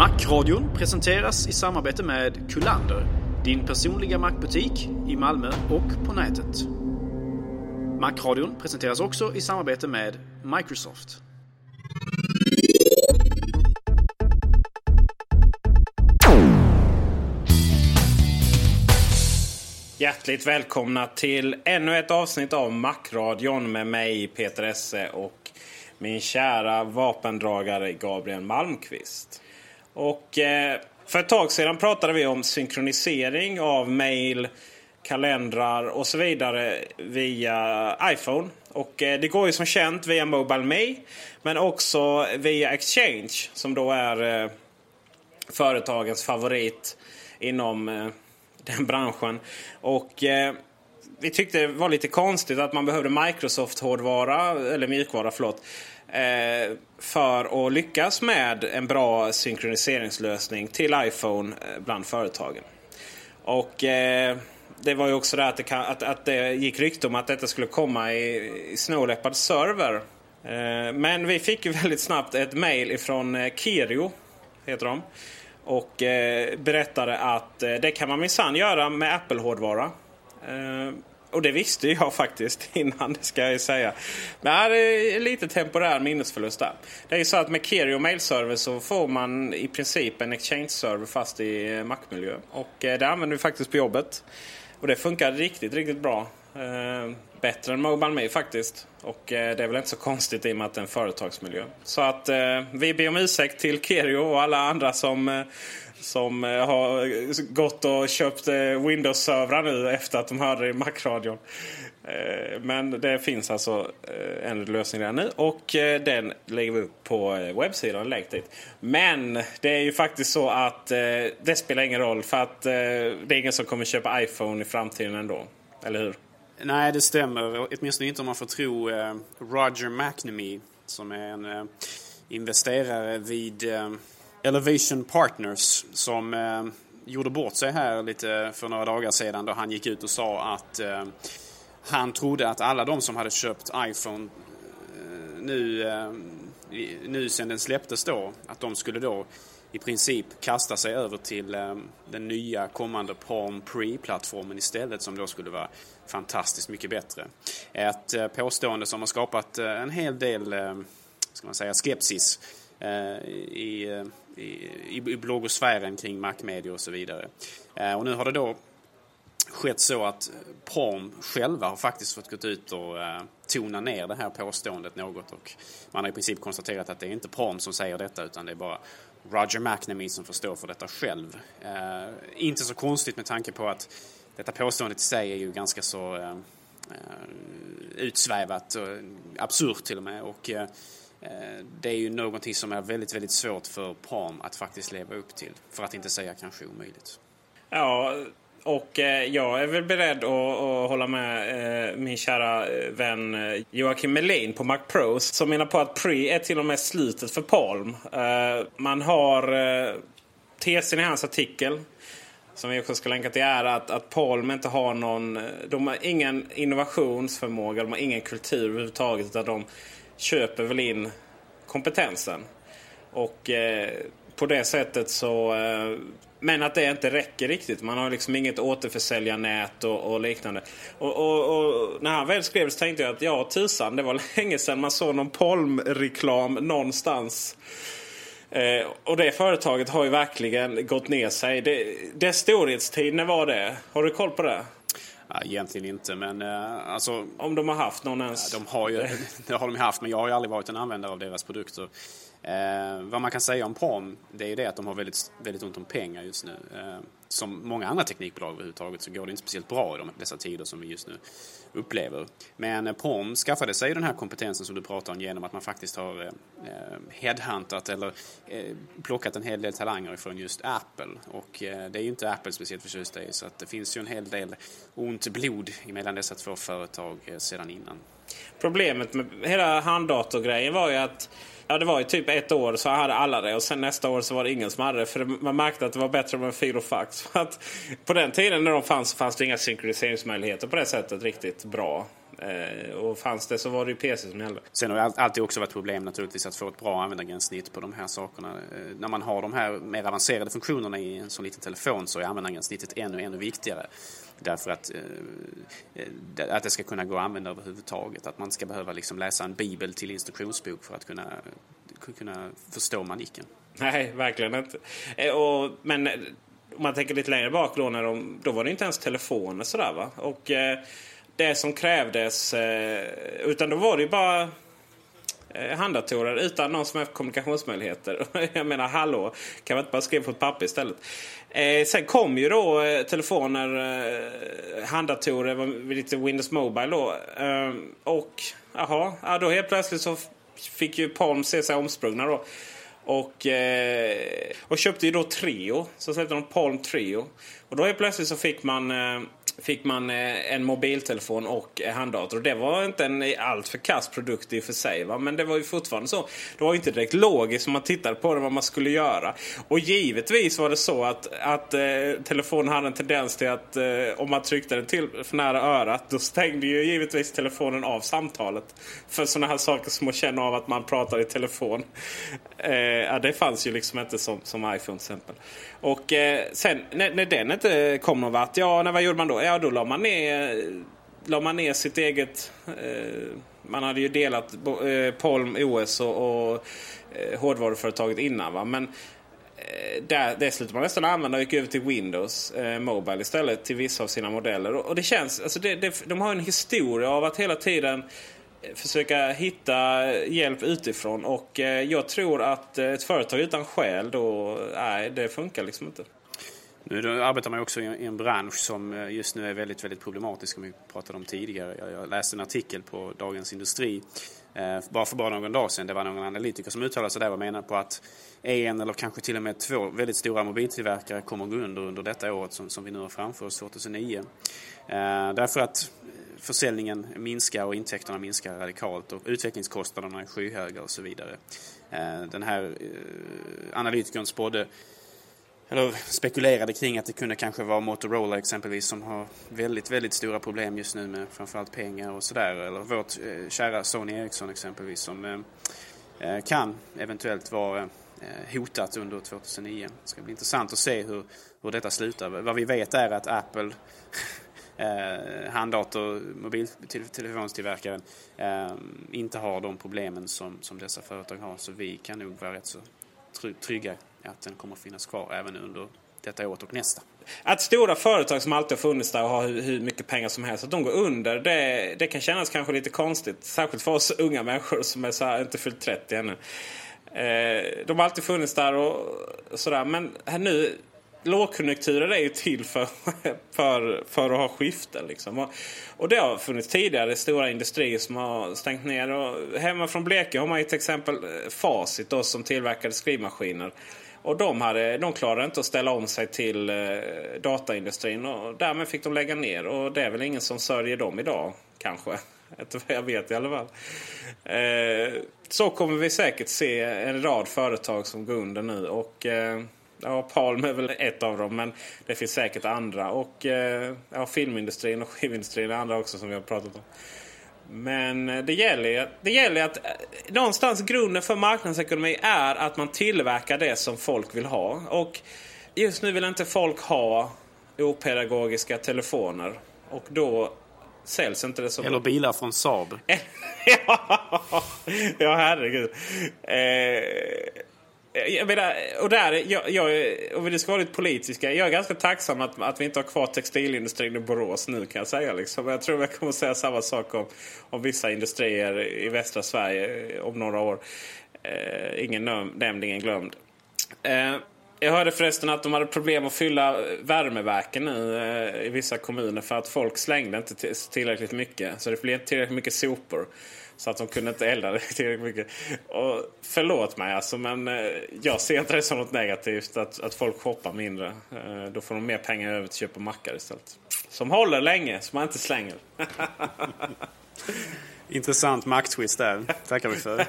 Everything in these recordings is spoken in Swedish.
Macradion presenteras i samarbete med Kullander, din personliga Macbutik i Malmö och på nätet. Macradion presenteras också i samarbete med Microsoft. Hjärtligt välkomna till ännu ett avsnitt av Macradion med mig Peter Esse och min kära vapendragare Gabriel Malmqvist. Och eh, för ett tag sedan pratade vi om synkronisering av mail, kalendrar och så vidare via iPhone. Och eh, det går ju som känt via Mobile Me men också via Exchange som då är eh, företagens favorit inom den branschen. Och vi tyckte det var lite konstigt att man behövde Microsoft-hårdvara, eller mjukvara förlåt, Eh, för att lyckas med en bra synkroniseringslösning till iPhone eh, bland företagen. Och eh, det var ju också det att det, kan, att, att det gick rykte om att detta skulle komma i, i Snow Leopard server. Eh, men vi fick ju väldigt snabbt ett mail ifrån eh, Kirio, heter de. Och eh, berättade att eh, det kan man minsann göra med Apple-hårdvara. Eh, och det visste jag faktiskt innan, det ska jag säga. Men det är lite temporär minnesförlust där. Det är ju så att med Kerio mailserver så får man i princip en exchange-server fast i eh, Mac-miljö. Och eh, det använder vi faktiskt på jobbet. Och det funkar riktigt, riktigt bra. Eh, bättre än Mobile Me faktiskt. Och eh, det är väl inte så konstigt i och med att det är en företagsmiljö. Så att eh, vi ber om ursäkt till Kerio och alla andra som, eh, som eh, har gått och köpt Windows-servrar nu efter att de hörde det i Mac-radion. Eh, men det finns alltså en lösning där nu och eh, den lägger vi upp på webbsidan. Dit. Men det är ju faktiskt så att det spelar ingen roll för att det är ingen som kommer köpa iPhone i framtiden ändå. Eller hur? Nej, det stämmer. Åtminstone inte om man får tro eh, Roger McNamee som är en eh, investerare vid eh, Elevation Partners som gjorde bort sig här lite för några dagar sedan då han gick ut och sa att han trodde att alla de som hade köpt iPhone nu, nu sen den släpptes då, att de skulle då i princip kasta sig över till eh, den nya kommande Palm Pre-plattformen istället som då skulle vara fantastiskt mycket bättre. Ett eh, påstående som har skapat eh, en hel del ska man säga, skepsis i, i, i bloggosfären kring Mac-media och så vidare. Och nu har det då skett så att Palm själva har faktiskt fått gått ut och tona ner det här påståendet något och man har i princip konstaterat att det är inte Palm som säger detta utan det är bara Roger McNamee som får stå för detta själv. Eh, inte så konstigt med tanke på att detta påståendet i sig är ju ganska så eh, eh utsvävat och absurt till och med och eh, eh, det är ju någonting som är väldigt, väldigt svårt för Palm att faktiskt leva upp till. För att inte säga kanske omöjligt. Ja, och eh, jag är väl beredd att, att hålla med eh, min kära eh, vän eh, Joakim Melin på MacPros som menar på att Pre är till och med slutet för Palm. Eh, man har eh, tesen i hans artikel som vi också ska länka till är att, att Palm inte har någon... Eh, de har ingen innovationsförmåga, de har ingen kultur överhuvudtaget utan de köper väl in kompetensen. Och eh, på det sättet så... Eh, men att det inte räcker riktigt. Man har liksom inget återförsäljarnät och, och liknande. Och, och, och, när han väl skrev så tänkte jag att ja tusan, det var länge sedan man såg någon Palm-reklam någonstans. Eh, och det företaget har ju verkligen gått ner sig. Det, dess storhetstid, när var det? Har du koll på det? Ja, egentligen inte, men uh, alltså... Om de har haft någon ens? Ja, de har ju, det har de haft, men jag har ju aldrig varit en användare av deras produkter. Eh, vad man kan säga om Prom, det är ju det att de har väldigt, väldigt ont om pengar just nu. Eh, som många andra teknikbolag överhuvudtaget så går det inte speciellt bra i de, dessa tider som vi just nu upplever. Men eh, Prom skaffade sig den här kompetensen som du pratar om genom att man faktiskt har eh, eh headhuntat eller eh, plockat en hel del talanger från just Apple. Och eh, det är ju inte Apple speciellt förtjusta i så att det finns ju en hel del ont blod mellan dessa två företag eh, sedan innan. Problemet med hela handdatorgrejen var ju att Ja, det var ju typ ett år så hade alla det och sen nästa år så var det ingen som hade det. För man märkte att det var bättre med fil och fax. För att på den tiden när de fanns så fanns det inga synkroniseringsmöjligheter på det sättet riktigt bra. Eh, och fanns det så var det ju PC som gällde. Sen har det alltid också varit problem naturligtvis att få ett bra användargränssnitt på de här sakerna. Eh, när man har de här mer avancerade funktionerna i en sån liten telefon så är användargränssnittet ännu, ännu viktigare. Därför att, eh, att det ska kunna gå att använda överhuvudtaget. Att man ska behöva liksom läsa en bibel till instruktionsbok för att kunna, kunna förstå manicken. Nej, verkligen inte. Och, men om man tänker lite längre bak då, när de, då var det inte ens telefoner sådär va. Och det som krävdes, eh, utan då var det ju bara eh, handdatorer utan någon som helst kommunikationsmöjligheter. Jag menar hallå, kan man inte bara skriva på ett papper istället? Eh, sen kom ju då eh, telefoner, eh, handdatorer, lite Windows Mobile då. Eh, och jaha, ja, då helt plötsligt så fick ju Palm se sig omsprungna då. Och, eh, och köpte ju då Trio. Så släppte de Palm Trio. Och då helt plötsligt så fick man eh, fick man eh, en mobiltelefon och eh, handdator. Det var inte en alltför kass produkt i och för sig. Va? Men det var ju fortfarande så. Det var ju inte direkt logiskt om man tittade på det vad man skulle göra. Och givetvis var det så att, att eh, telefonen hade en tendens till att eh, om man tryckte den till för nära örat då stängde ju givetvis telefonen av samtalet. För sådana här saker som att känna av att man pratar i telefon. Eh, ja, det fanns ju liksom inte som, som iPhone till exempel. Och eh, sen när, när den inte kom någon vart, ja när, vad gjorde man då? Ja då la man ner, la man ner sitt eget... Eh, man hade ju delat eh, Palm OS och, och eh, hårdvaruföretaget innan. Va? Men eh, där, det slutade man nästan använda och gick över till Windows eh, Mobile istället till vissa av sina modeller. Och, och det känns, alltså det, det, de har en historia av att hela tiden eh, försöka hitta hjälp utifrån. Och eh, jag tror att eh, ett företag utan själ då, nej det funkar liksom inte. Nu arbetar man också i en bransch som eh, just nu är väldigt, väldigt problematisk som vi pratade om tidigare. Jag läste en artikel på Dagens Industri eh, bara för bara någon dag sedan. Det var någon analytiker som uttalade sig där och menade på att en eller kanske till och med två väldigt stora mobiltillverkare kommer att gå under under detta året som, som vi nu har framför oss, 2009. Eh, därför att försäljningen minskar och intäkterna minskar radikalt och utvecklingskostnaderna är skyhöga och så vidare. Den här analytikern spådde eller spekulerade kring att det kunde kanske vara Motorola exempelvis som har väldigt, väldigt stora problem just nu med framförallt pengar och sådär. Eller vårt eh, kära Sony Ericsson exempelvis som eh, eh, kan eventuellt vara eh, hotat under 2009. Det ska bli intressant att se hur, hur detta slutar. Vad vi vet är att Apple eh, handdator, mobiltelefonstillverkaren eh, inte har de problemen som, som dessa företag har. Så vi kan nog vara rätt så trygga att den kommer att finnas kvar även under detta året och nästa. Att stora företag som alltid har funnits där och har hur, mycket pengar som helst, att de går under, det, det kan kännas kanske lite konstigt. Särskilt för oss unga människor som är så här, inte fyllt 30 ännu. Eh, de har alltid funnits där och sådär. Men nu lågkonjunkturer är ju till för, för, för att ha skiften. Liksom. Och, och det har funnits tidigare stora industrier som har stängt ner. Och hemma från Blekinge har man ju till exempel eh, Facit då, som tillverkade skrivmaskiner. Och de, hade, de klarade inte att ställa om sig till eh, dataindustrin och därmed fick de lägga ner. Och det är väl ingen som sörjer dem idag kanske. Inte vad jag vet i alla fall. Eh, så kommer vi säkert se en rad företag som går under nu. Och eh, ja, Palm är väl ett av dem men det finns säkert andra. Och eh, ja, filmindustrin och skivindustrin är andra också som vi har pratat om. Men eh, det gäller, det gäller att eh, någonstans grunden för marknadsekonomi är att man tillverkar det som folk vill ha. Och just nu vill inte folk ha opedagogiska telefoner. Och då säljs inte det så Eller bilar från Saab. ja, herregud. Eh, Eh, jag menar, och där, jag, jag, om vi ska vara lite politiska. Jag är ganska tacksam att, att vi inte har kvar textilindustrin i Borås nu kan jag säga. Liksom. Jag tror jag kommer säga samma sak om, om vissa industrier i västra Sverige eh, om några år. Eh, ingen nämnd, ingen glömd. Eh, jag hörde förresten att de hade problem att fylla värmeverken nu eh, i vissa kommuner för att folk slängde inte tillräckligt mycket. Så det blev inte tillräckligt mycket sopor. Så att de kunde inte elda det tillräckligt mycket. Och förlåt mig alltså, men eh, jag ser inte det som något negativt att, att folk shoppar mindre. Eh, då får de mer pengar över till att köpa mackar istället. Som håller länge, som man inte slänger. Intressant makttwist där. tackar vi för.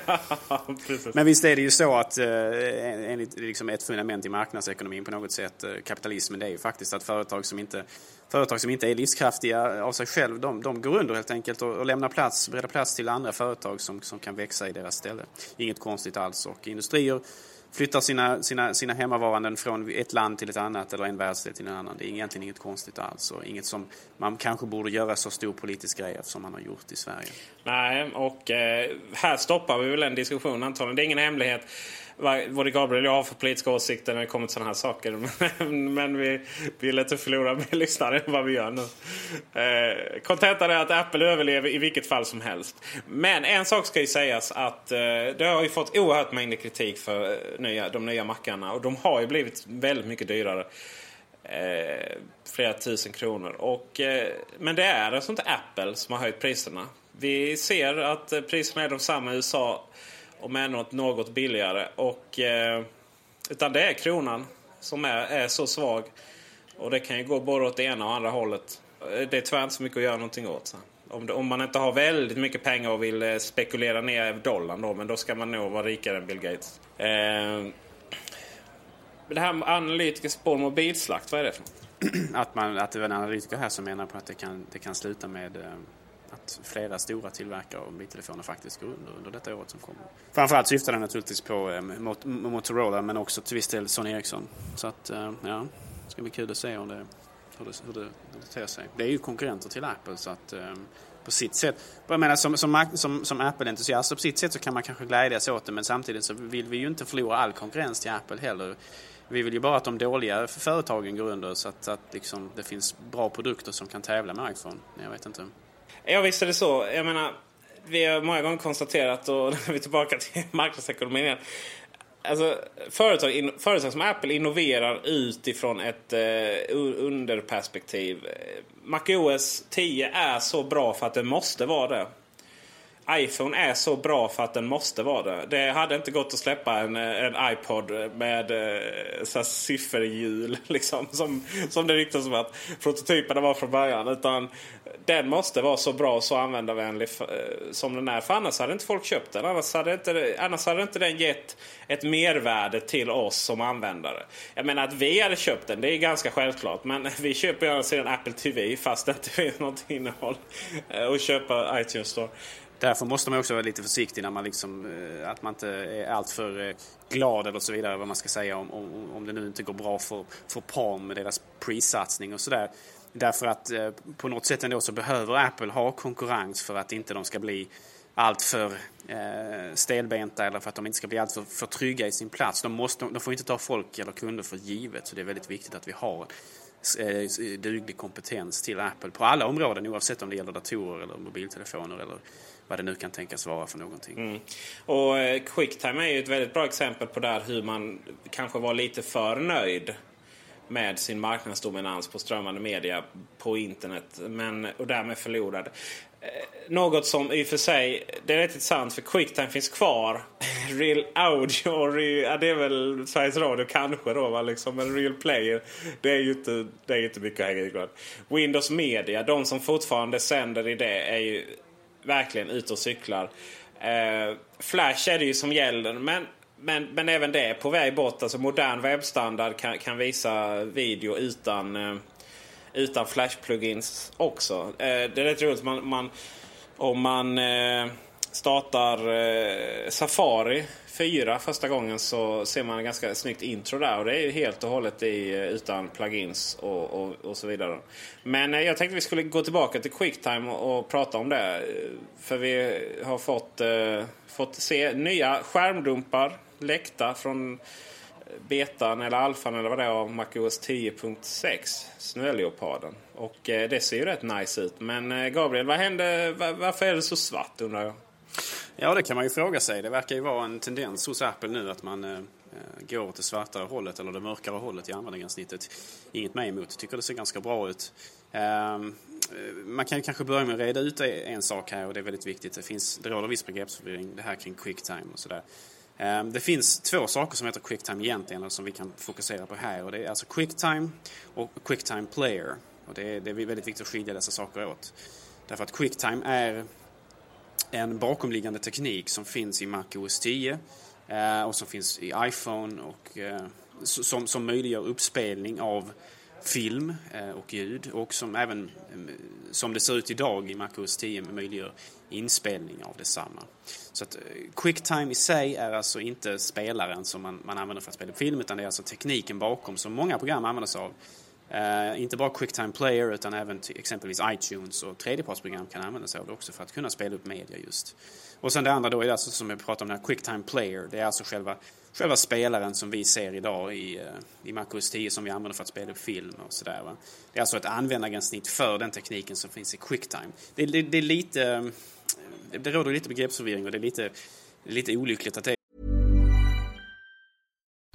Men visst är det ju så att eh, enligt liksom ett fundament i marknadsekonomin på något sätt, eh, kapitalismen, det är ju faktiskt att företag som inte, företag som inte är livskraftiga av sig själv, de, de går under helt enkelt och, och lämnar plats, bereder plats till andra företag som, som kan växa i deras ställe. Inget konstigt alls. Och industrier flyttar sina, sina, sina hemmavaranden från ett land till ett annat eller en världsdel till en annan. Det är egentligen inget konstigt alls och inget som man kanske borde göra så stor politisk grej av som man har gjort i Sverige. Nej, och eh, här stoppar vi väl en diskussion antagligen. Det är ingen hemlighet vad Gabriel och jag har för politiska åsikter när det kommer till sådana här saker. Men vi vill inte förlora mer lyssnare än vad vi gör nu. Eh, är att Apple överlever i vilket fall som helst. Men en sak ska ju sägas att eh, det har ju fått oerhört mängder kritik för eh, nya, de nya mackarna. Och de har ju blivit väldigt mycket dyrare. Eh, flera tusen kronor. Och, eh, men det är alltså inte Apple som har höjt priserna. Vi ser att eh, priserna är de samma i USA om än något, något billigare. Och, eh, utan det är kronan som är, är så svag. Och det kan ju gå både åt det ena och andra hållet. Eh, det är tyvärr inte så mycket att göra någonting åt. Så. Om, om man inte har väldigt mycket pengar och vill eh, spekulera ner dollarn då. Men då ska man nog vara rikare än Bill Gates. Eh, det här med analytiker spår mobilslakt, vad är det för att, man, att det var en analytiker här som menar på att det kan, det kan sluta med eh, att flera stora tillverkare av mobiltelefoner faktiskt går under, under detta året som kommer. Framförallt syftar den naturligtvis på eh, Motorola men också till viss del Sony Ericsson. Så att, eh, ja, det ska bli kul att se om det, hur, det, hur, det, hur det ter sig. Det är ju konkurrenter till Apple så att eh, på sitt sätt. Jag menar som, som, som, som Apple-entusiast på sitt sätt så kan man kanske glädjas åt det men samtidigt så vill vi ju inte förlora all konkurrens till Apple heller. Vi vill ju bara att de dåliga företagen går under så att, att liksom det finns bra produkter som kan tävla med iPhone. Jag vet inte. Ja visst är det så. Jag menar, vi har många gånger konstaterat och vi är tillbaka till marknadsekonomin igen. Alltså, företag, in, företag som Apple innoverar utifrån ett eh, underperspektiv. MacOS 10 är så bra för att det måste vara det iPhone är så bra för att den måste vara det. Det hade inte gått att släppa en, eh, en iPod med eh, så sifferhjul liksom, som, som det ryktas om att prototyperna var från början. Utan den måste vara så bra och så användarvänlig eh, som den är. För annars hade inte folk köpt den. Annars hade inte, annars hade inte den gett ett mervärde till oss som användare. Jag menar att vi hade köpt den, det är ganska självklart. Men vi köper ju sedan Apple TV fast det inte finns något innehåll. Eh, och köpa iTunes Store. Därför måste man också vara lite försiktig när man liksom, eh, att man inte är alltför glad eller så vidare vad man ska säga om, om, om det nu inte går bra för, för Palm med deras pre-satsning och sådär. Därför att eh, på något sätt ändå så behöver Apple ha konkurrens för att inte de ska bli alltför eh, stelbenta eller för att de inte ska bli alltför för trygga i sin plats. De, måste, de får inte ta folk eller kunder för givet så det är väldigt viktigt att vi har eh, eh duglig kompetens till Apple på alla områden oavsett om det gäller datorer eller mobiltelefoner eller vad det nu kan tänkas vara för någonting. Mm. Och eh, Quicktime är ju ett väldigt bra exempel på där hur man kanske var lite för nöjd med sin marknadsdominans på strömmande media på internet men, och därmed förlorade. Eh, något som i och för sig, det är rätt intressant för Quicktime finns kvar. Real Audio och Real, ja, det är väl Sveriges Radio kanske då va liksom. Men Real Player det är ju inte, det är inte mycket att hänga i Windows Media, de som fortfarande sänder i det är ju verkligen ute och cyklar. Eh, Flash är det ju som gäller men men, men även det är på väg bort. Alltså modern webbstandard kan, kan visa video utan, eh, utan Flash-plugins också. Eh, det är rätt roligt. Man, man, om man eh, startar Safari 4 första gången så ser man en ganska snyggt intro där. Och det är ju helt och hållet i, utan plugins och, och, och så vidare. Men jag tänkte vi skulle gå tillbaka till Quicktime och, och prata om det. För vi har fått, fått se nya skärmdumpar läckta från eh, betan eller alfan eller vad det är av MacOS 10.6. Snöleoparden. Och eh, det ser ju rätt nice ut. Men eh, Gabriel, vad hände? Var, varför är det så svart undrar jag? Ja, det kan man ju fråga sig. Det verkar ju vara en tendens hos Apple nu att man eh, eh går åt det svartare hållet eller det mörkare hållet i användargränssnittet. Inget mig emot. Tycker det ser ganska bra ut. Ehm, eh, man kan kanske börja med att reda ut en sak här och det är väldigt viktigt. Det, finns, det råder viss begreppsförvirring det här kring quicktime och sådär. Ehm, det finns två saker som heter Quicktime egentligen som vi kan fokusera på här. Och det är alltså Quicktime och Quicktime Player. Och det, är, det är väldigt viktigt att skilja dessa saker åt. Därför att Quicktime är en bakomliggande teknik som finns i Mac OS 10 eh, och som finns i iPhone och eh, som, som möjliggör uppspelning av film eh, och ljud och som även mm, som det ser ut idag i MacOS 10 möjliggör inspelning av detsamma. Så att eh, Quicktime i sig är alltså inte spelaren som man, man använder för att spela film utan det är alltså tekniken bakom som många program använder sig av. Uh, inte bara Quicktime Player utan även exempelvis iTunes och tredjepartsprogram kan använda sig av det också för att kunna spela upp media just. Och sen det andra då är alltså som jag pratade om, den här Quicktime Player. Det är alltså själva, själva spelaren som vi ser idag i, uh, i MacOS 10 som vi använder för att spela upp film och sådär. Det är alltså ett användargränssnitt för den tekniken som finns i Quicktime. Det, det, det är lite eh, det råder lite begreppsförvirring och det är lite, lite olyckligt att det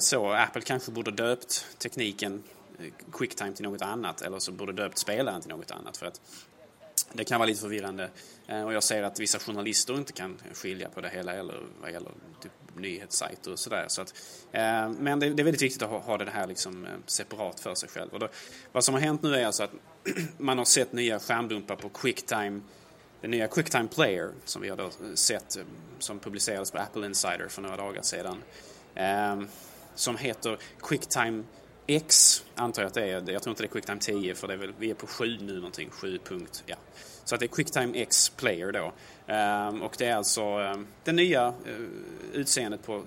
Så Apple kanske borde döpt tekniken eh, quicktime till något annat eller så borde döpt spelaren till något annat. För att det kan vara lite förvirrande eh, och jag ser att vissa journalister inte kan skilja på det hela eller vad gäller typ nyhetssajter och sådär. Så att, eh, men det, är väldigt viktigt att ha, det här liksom eh, separat för sig själv. Och då, vad som har hänt nu är alltså att man har sett nya skärmdumpar på Quicktime den nya Quicktime Player som vi har då sett som publicerades på Apple Insider för några dagar sedan som heter Quicktime X antar jag att det är. Jag tror inte det är Quicktime 10 för det är väl, vi är på 7 nu någonting. 7 punkt, ja. Så att det är Quicktime X Player då. Ehm, och det är alltså ehm, det nya eh, utseendet på eh,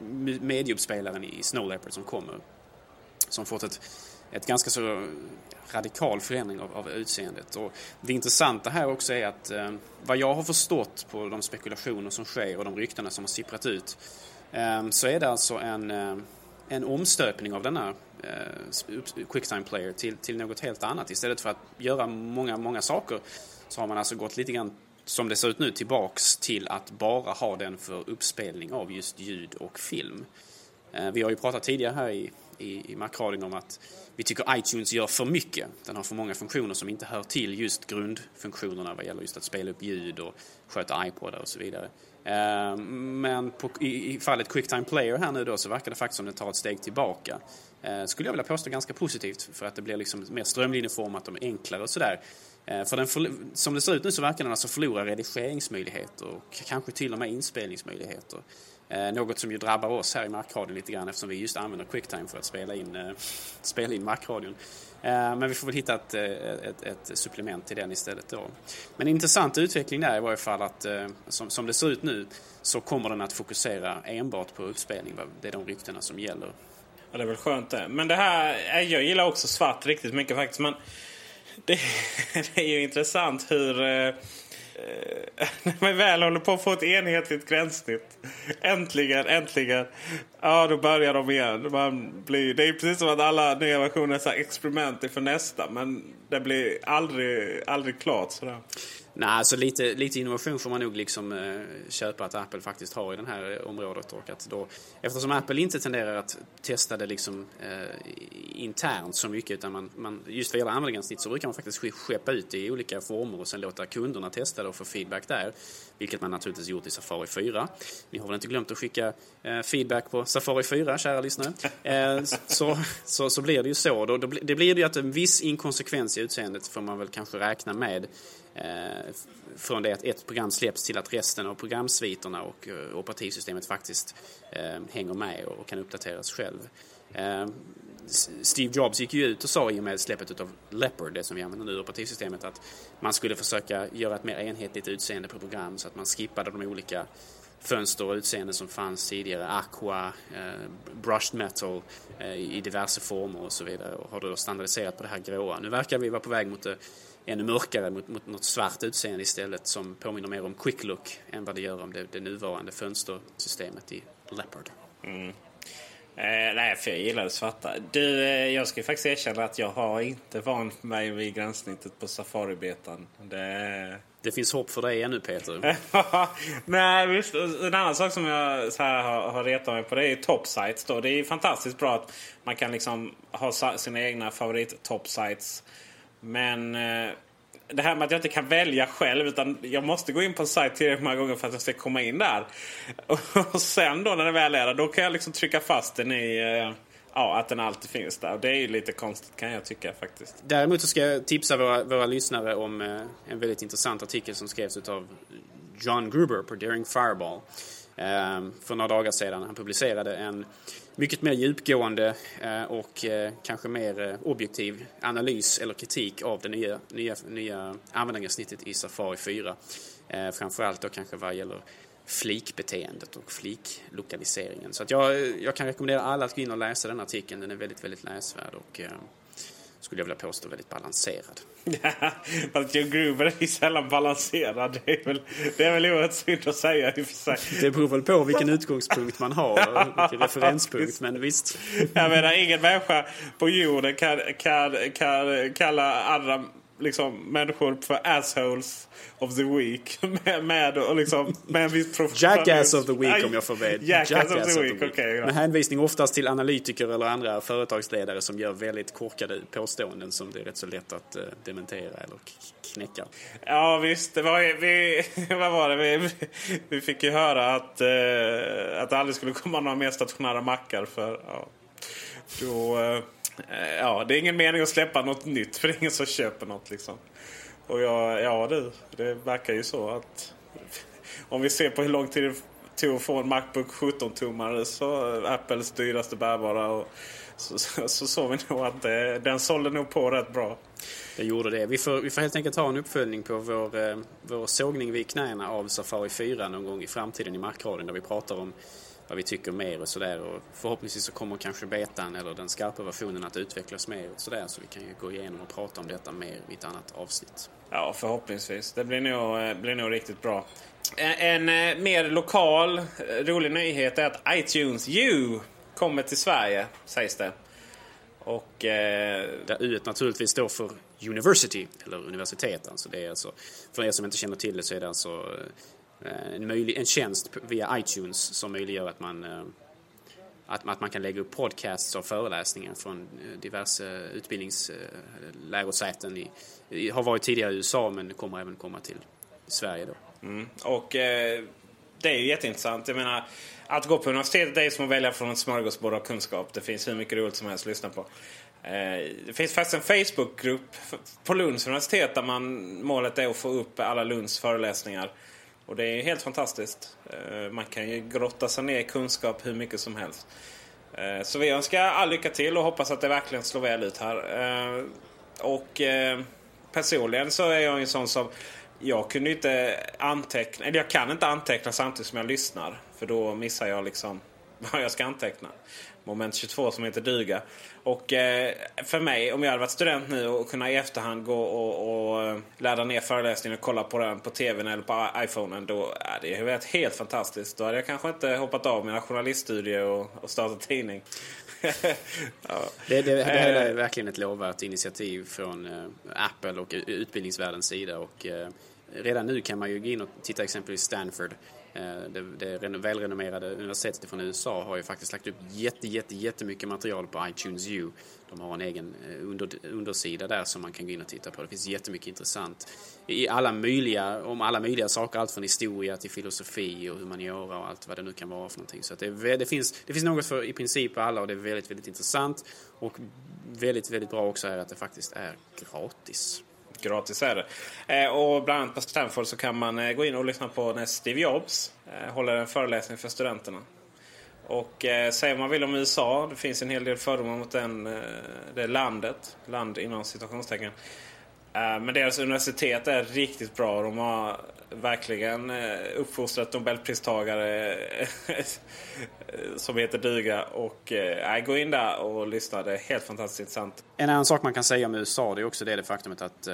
mediumspelaren medieuppspelaren i Snow Leopard som kommer. Som fått ett, ett ganska så eh, radikal förändring av, av utseendet. Och det intressanta här också är att ehm, vad jag har förstått på de spekulationer som sker och de ryktena som har sipprat ut Ehm, så är det alltså en, eh, en omstöpning av denna eh, Quicktime Player till, till något helt annat. Istället för att göra många, många saker så har man alltså gått lite grann som det ser ut nu tillbaks till att bara ha den för uppspelning av just ljud och film. Ehm, vi har ju pratat tidigare här i, i, i Macradion om att vi tycker iTunes gör för mycket. Den har för många funktioner som inte hör till just grundfunktionerna vad gäller just att spela upp ljud och sköta iPodar och så vidare. Ehm, men på, i, i fallet Quicktime Player här nu då så verkar det faktiskt som det tar ett steg tillbaka. Ehm, skulle jag vilja påstå ganska positivt för att det blir liksom mer strömlinjeformat och enklare och sådär. Ehm, för den, som det ser ut nu så verkar den alltså förlora redigeringsmöjligheter och kanske till och med inspelningsmöjligheter. Eh, något som ju drabbar oss här i Markradion lite grann eftersom vi just använder Quicktime för att spela in, eh, spela in Markradion. Eh, men vi får väl hitta ett, ett, ett, supplement till den istället då. Men intressant utveckling där i varje fall att som, som det ser ut nu så kommer den att fokusera enbart på uppspelning. Det är de ryktena som gäller. Ja, det är väl skönt det. Men det här, jag gillar också svart riktigt mycket faktiskt. Men det, det är ju intressant hur Eh, Eh, när man väl håller på att få ett enhetligt gränssnitt. Äntligen, äntligen. Ja, då börjar de igen. Man blir, det är precis som att alla nya versioner är experiment inför nästa. Men det blir aldrig, aldrig klart sådär. Nej, alltså lite, lite innovation får man nog liksom eh, köpa att Apple faktiskt har i det här eh, området. Och att då, eftersom Apple inte tenderar att testa det liksom, eh, internt så mycket utan man, man, just vad gäller användargränssnitt så brukar man faktiskt skeppa ut det i olika former och sen låta kunderna testa det och få feedback där. Vilket man naturligtvis gjort i Safari 4. Ni har väl inte glömt att skicka eh, feedback på Safari 4, kära lyssnare? Eh, så, så, så blir det ju så. Då, då, det blir ju att en viss inkonsekvens i utseendet får man väl kanske räkna med Eh, från det att ett program släpps till att resten av programsviterna och eh, operativsystemet faktiskt eh, hänger med och kan uppdateras själv. Eh, Steve Jobs gick ju ut och sa i och med släppet av Leopard, det som vi använder nu, operativsystemet, att man skulle försöka göra ett mer enhetligt utseende på program så att man skippade de olika fönster och utseenden som fanns tidigare. Aqua, eh, brushed metal eh, i diverse former och så vidare och har då standardiserat på det här gråa. Nu verkar vi vara på väg mot det ännu mörkare mot, mot något svart utseende istället som påminner mer om quick look än vad det gör om det, det nuvarande fönstersystemet i Leopard. Mm. Eh, nej, för jag gillar det svarta. Du, eh, jag ska faktiskt erkänna att jag har inte vant mig vid gränssnittet på Safari-betan. Det... det finns hopp för dig ännu Peter. nej, visst. En annan sak som jag så här har, har retat mig på det är topsites. Då. Det är fantastiskt bra att man kan liksom ha sina egna favorit-topsites men eh, det här med att jag inte kan välja själv utan jag måste gå in på en sajt tillräckligt många gånger för att jag ska komma in där. Och sen då när det väl är där, då kan jag liksom trycka fast den i eh, ja, att den alltid finns där. Och det är ju lite konstigt kan jag tycka faktiskt. Däremot så ska jag tipsa våra, våra lyssnare om eh, en väldigt intressant artikel som skrevs av John Gruber på Daring Fireball. Eh, för några dagar sedan. Han publicerade en mycket mer djupgående eh, och eh, kanske mer eh, objektiv analys eller kritik av det nya, nya, nya användargränssnittet i Safari 4. Framförallt då kanske vad gäller flikbeteendet och fliklokaliseringen. Så att jag, jag kan rekommendera alla att gå in och läsa den artikeln. Den är väldigt, väldigt läsvärd och skulle jag vilja påstå väldigt balanserad. Fast John Gruber är ju sällan balanserad. Det är väl, det är väl oerhört synd att säga i och för sig. Det beror väl på vilken utgångspunkt man har och vilken referenspunkt. Men visst. Jag menar, ingen människa på jorden kan, kan, kan kalla andra liksom, människor för assholes of the week. Med, med, och liksom, med en viss Jackass of the week om jag får be. Jackass, Jackass of the week, okej. Okay, med hänvisning oftast till analytiker eller andra företagsledare som gör väldigt korkade påståenden som det är rätt så lätt att uh, dementera eller knäcka. Ja visst, det var, vi, vad var det? Vi, vi fick ju höra att, uh, att det aldrig skulle komma några mer stationära mackar för ja, då... Uh, Eh, ja, det är ingen mening att släppa något nytt för det är ingen som köper något liksom. Och ja, ja du, det verkar ju så att om vi ser på hur lång tid det tog att få en Macbook 17-tummare så Apples dyraste bärbara och så, så, så såg vi nog att det, den sålde nog på rätt bra. Det gjorde det. Vi får, vi får helt enkelt ha en uppföljning på vår, eh, vår sågning vid knäna av Safari 4 någon gång i framtiden i Markradion där vi pratar om vad vi tycker mer och sådär. Och förhoppningsvis så kommer kanske betan eller den skarpa versionen att utvecklas mer och sådär. Så vi kan ju gå igenom och prata om detta mer i ett annat avsnitt. Ja, förhoppningsvis. Det blir nog, eh, blir nog riktigt bra. En, en eh, mer lokal rolig nyhet är att iTunes U kommer till Sverige, sägs det. Och, eh, Där U naturligtvis står för University, eller universitet. Alltså det är alltså, för er som inte känner till det så är det alltså eh, Eh, en, möjlig, en tjänst via iTunes som möjliggör att man eh, att, att man kan lägga upp podcasts och föreläsningar från eh, diverse utbildningslärosäten. I, har varit tidigare i USA men kommer även komma till Sverige då. Mm. Och eh, det är ju jätteintressant. Jag menar, att gå på universitetet är som att välja från ett smörgåsbord av kunskap. Det finns hur mycket roligt som helst att lyssna på. Det finns faktiskt en Facebookgrupp på Lunds universitet där man, målet är att få upp alla Lunds föreläsningar. Och det är helt fantastiskt. Eh, man kan ju grotta sig ner i kunskap hur mycket som helst. Eh, så vi önskar all lycka till och hoppas att det verkligen slår väl ut här. Eh, och personligen så är jag en sån som jag kunde inte anteckna, eller jag kan inte anteckna samtidigt som jag lyssnar. För då missar jag liksom vad jag ska anteckna. Moment 22 som heter duga. Och eh, för mig, om jag hade varit student nu och kunna i efterhand gå och, och eh, ladda ner föreläsningen och kolla på den på tvn eller på iPhonen. Då är det varit helt fantastiskt. Då hade jag kanske inte hoppat av mina journaliststudier och, och startat tidning. ja. det, det, det här är eh. verkligen ett lovvärt initiativ från eh, Apple och utbildningsvärldens sida. Och, eh, redan nu kan man ju gå in och titta exempelvis Stanford Eh, det, det välrenommerade universitetet från USA har ju faktiskt lagt upp jätte, jätte, jättemycket material på iTunes U. De har en egen eh, under, undersida där som man kan gå in och titta på. Det finns jättemycket intressant i alla möjliga, om alla möjliga saker. Allt från historia till filosofi och humaniora och allt vad det nu kan vara för någonting. Så det, det, finns, det finns något för i princip alla och det är väldigt, väldigt intressant. Och väldigt, väldigt bra också är att det faktiskt är gratis gratis är det. Eh, och bland annat på Stanford så kan man eh, gå in och lyssna på när Steve Jobs eh, håller en föreläsning för studenterna. Och eh, säger man vill om USA, det finns en hel del fördomar mot den, eh, det landet, land inom citationstecken. Eh, men deras universitet är riktigt bra. De har verkligen eh, uppfostrat nobelpristagare eh, som heter duga. Och äh, gå in där och lyssna. Det är helt fantastiskt intressant. En annan sak man kan säga om USA det är också det, det faktumet att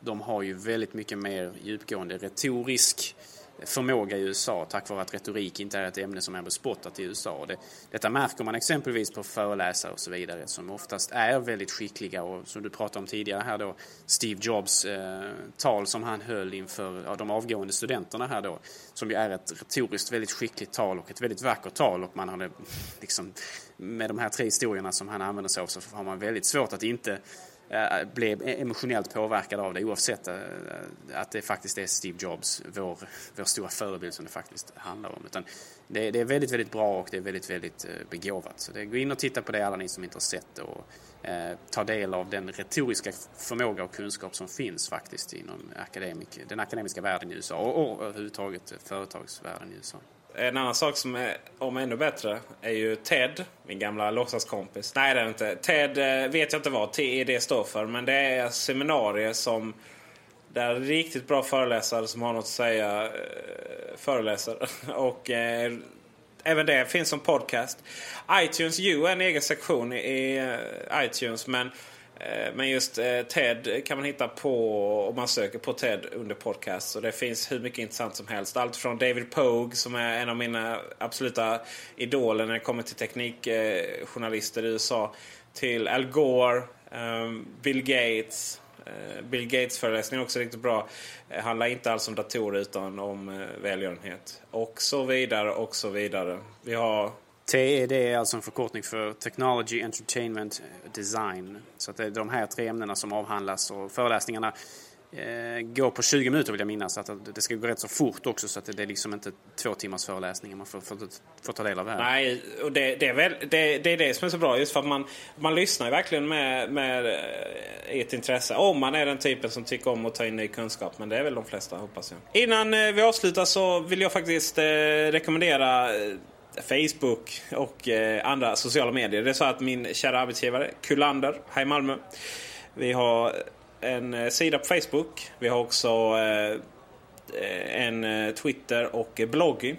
de har ju väldigt mycket mer djupgående retorisk förmåga i USA tack vare att retorik inte är ett ämne som är bespottat i USA. Det, detta märker man exempelvis på föreläsare och så vidare som oftast är väldigt skickliga och som du pratade om tidigare här då Steve Jobs eh, tal som han höll inför ja, de avgående studenterna här då som ju är ett retoriskt väldigt skickligt tal och ett väldigt vackert tal och man hade liksom med de här tre historierna som han använder sig av så har man väldigt svårt att inte Eh, blev emotionellt påverkad av det oavsett eh, att det faktiskt är Steve Jobs, vår, vår stora förebild som det faktiskt handlar om. Utan det, det är väldigt, väldigt bra och det är väldigt, väldigt eh, begåvat. Så det, gå in och titta på det alla ni som inte har sett det och eh, ta del av den retoriska förmåga och kunskap som finns faktiskt inom akademik, den akademiska världen i USA och, och överhuvudtaget företagsvärlden i USA. En annan sak som är om ännu bättre är ju Ted, min gamla låtsaskompis. Nej, det är det inte. Ted eh, vet jag inte vad TED står för, men det är seminarier som där riktigt bra föreläsare som har något att säga eh, föreläser. Och eh, även det finns som podcast. iTunes U är en egen sektion i eh, iTunes, men Eh, Eh, men just eh, TED kan man hitta på om man söker på TED under podcast. Och det finns hur mycket intressant som helst. Allt från David Pogue som är en av mina absoluta idoler när det kommer till teknikjournalister i USA. Till Al Gore, ehm, Bill Gates. Eh, Bill Gates föreläsning är också riktigt bra. Handlar inte alls om datorer utan om välgörenhet. Och så vidare och så vidare. Vi har TED är alltså en förkortning för Technology, Entertainment, Design. Så att det är de här tre ämnena som avhandlas och föreläsningarna eh, går på 20 minuter vill jag minnas. Att det ska gå rätt så fort också så att det är liksom inte två timmars föreläsningar man får, får, får ta del av här. Nej, och det, det, är väl, det, det, är det som är så bra just för att man, man lyssnar verkligen med, med eh, ett intresse. Om man är den typen som tycker om att ta in ny kunskap. Men det är väl de flesta hoppas jag. Innan eh, vi avslutar så vill jag faktiskt eh, rekommendera Facebook och eh, andra sociala medier. Det är så att min kära arbetsgivare Kullander här i Malmö. Vi har en eh, sida på Facebook. Vi har också eh, en Twitter och blogg.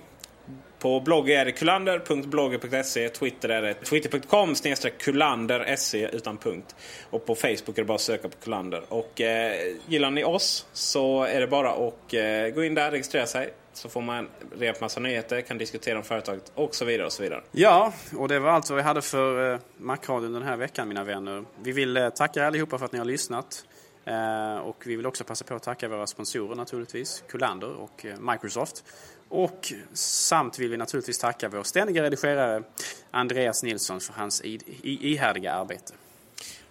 På blogg är det kulander.blogger.se. Twitter är det twitter.com kullander.se utan punkt. Och på Facebook är det bara att söka på Kullander. Och eh, gillar ni oss så är det bara att eh, gå in där, och registrera sig. Så får man reda på massa nyheter, kan diskutera om företaget och så vidare. och så vidare. Ja, och det var allt vad vi hade för eh, Macradion den här veckan mina vänner. Vi vill eh, tacka er allihopa för att ni har lyssnat. Eh, och vi vill också passa på att tacka våra sponsorer naturligtvis, Kullander och Microsoft. Och samt vill vi naturligtvis tacka vår ständiga redigerare Andreas Nilsson för hans ihärdiga arbete.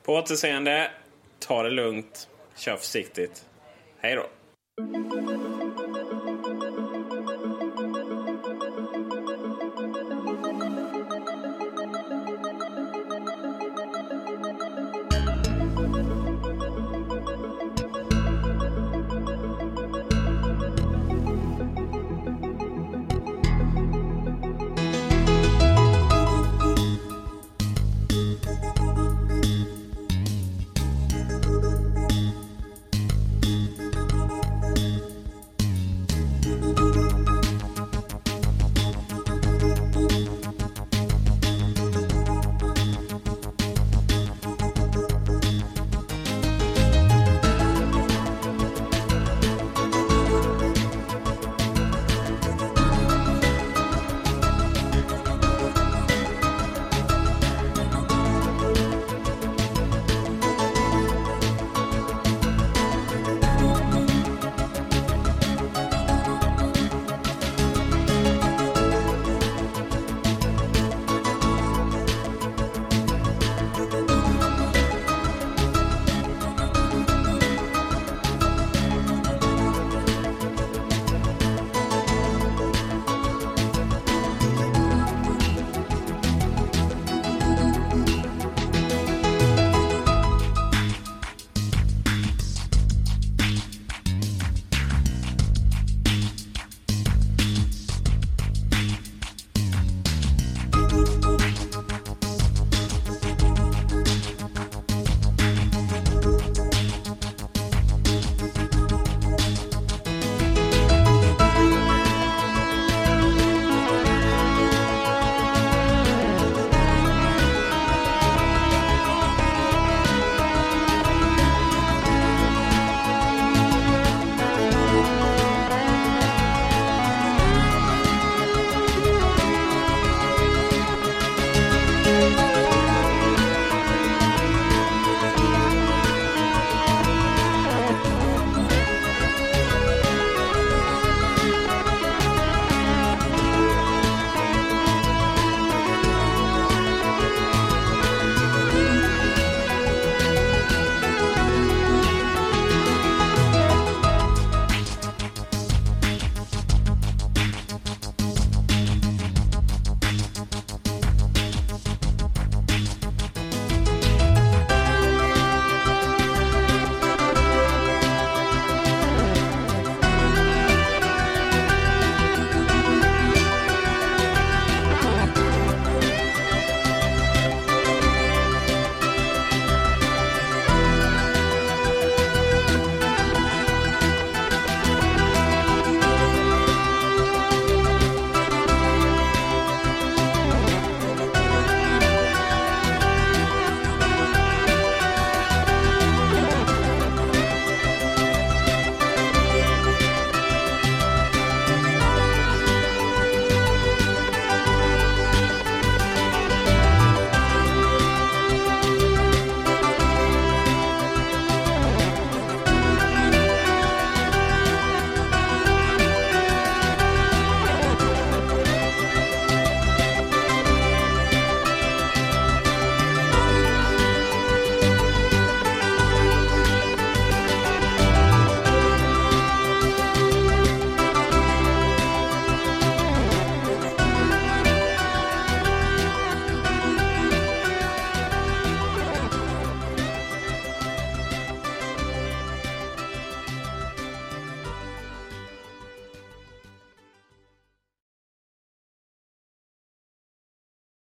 På återseende, ta det lugnt, kör försiktigt. Hej då!